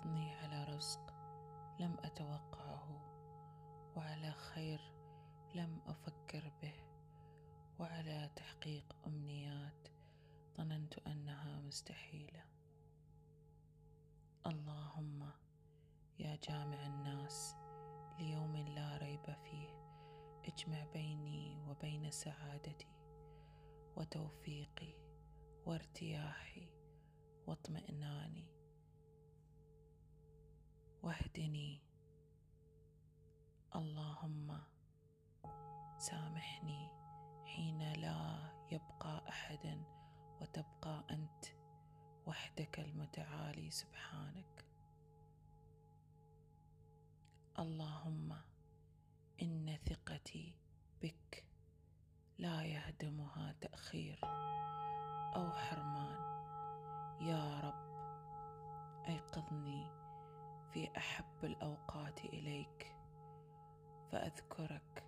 حضني على رزق لم أتوقعه وعلى خير لم أفكر به وعلى تحقيق أمنيات ظننت أنها مستحيلة. اللهم يا جامع الناس ليوم لا ريب فيه اجمع بيني وبين سعادتي وتوفيقي وارتياحي واطمئناني. واهدني. اللهم سامحني حين لا يبقى احد وتبقى أنت وحدك المتعالي سبحانك. اللهم إن ثقتي بك لا يهدمها تأخير أو حرمان. يا رب أيقظني في أحب الأوقات إليك فأذكرك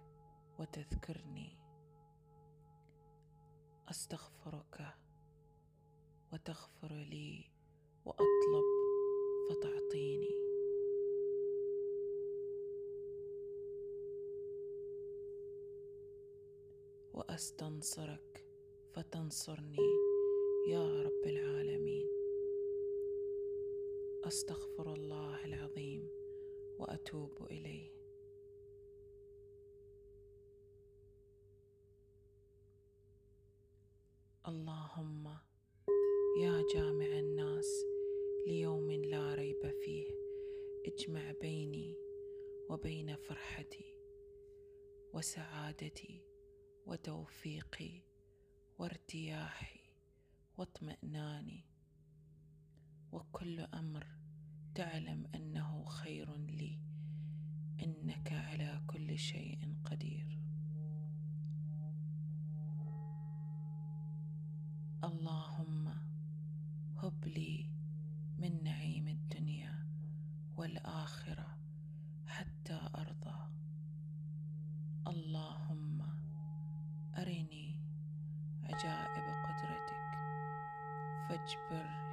وتذكرني. أستغفرك وتغفر لي وأطلب فتعطيني. وأستنصرك فتنصرني يا رب العالمين. أستغفر الله العظيم وأتوب إليه. اللهم يا جامع الناس ليوم لا ريب فيه اجمع بيني وبين فرحتي وسعادتي وتوفيقي وارتياحي واطمئناني وكل أمر تعلم أنه خير لي إنك على كل شيء قدير. اللهم هب لي من نعيم الدنيا والآخرة حتى أرضى. اللهم أرني عجائب قدرتك فاجبر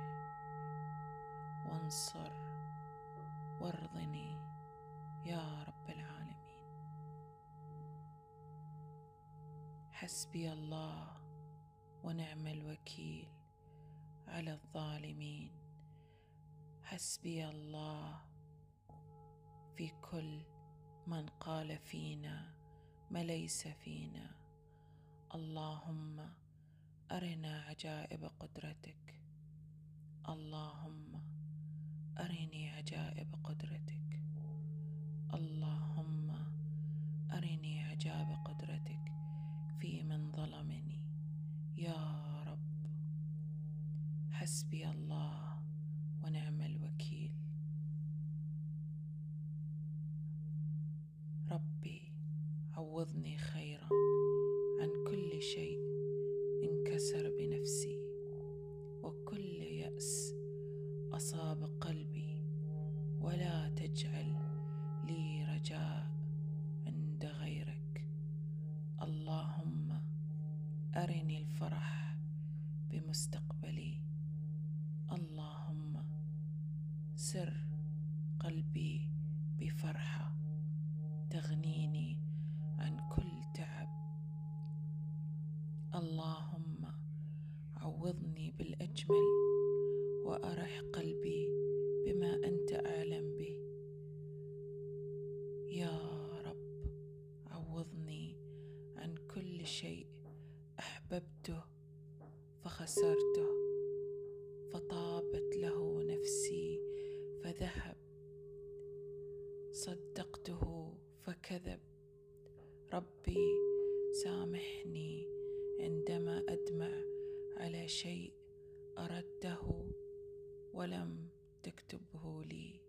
وانصر وارضني يا رب العالمين. حسبي الله ونعم الوكيل على الظالمين. حسبي الله في كل من قال فينا ما ليس فينا. اللهم أرنا عجائب قدرتك. اللهم أرني عجائب قدرتك. اللهم أرني عجائب قدرتك في من ظلمني. يا رب. حسبي الله ونعم الوكيل. ربي عوضني خيرا عن كل شيء انكسر بنفسي. وكل يأس أصاب قلبي تجعل لي رجاء عند غيرك. اللهم أرني الفرح بمستقبلي. اللهم سر قلبي بفرحة تغنيني عن كل تعب. اللهم عوضني بالأجمل وأرح قلبي بما أنت أعلم به. يا رب عوضني عن كل شيء أحببته فخسرته فطابت له نفسي فذهب صدقته فكذب. ربي سامحني عندما أدمع على شيء أردته ولم تكتبه لي.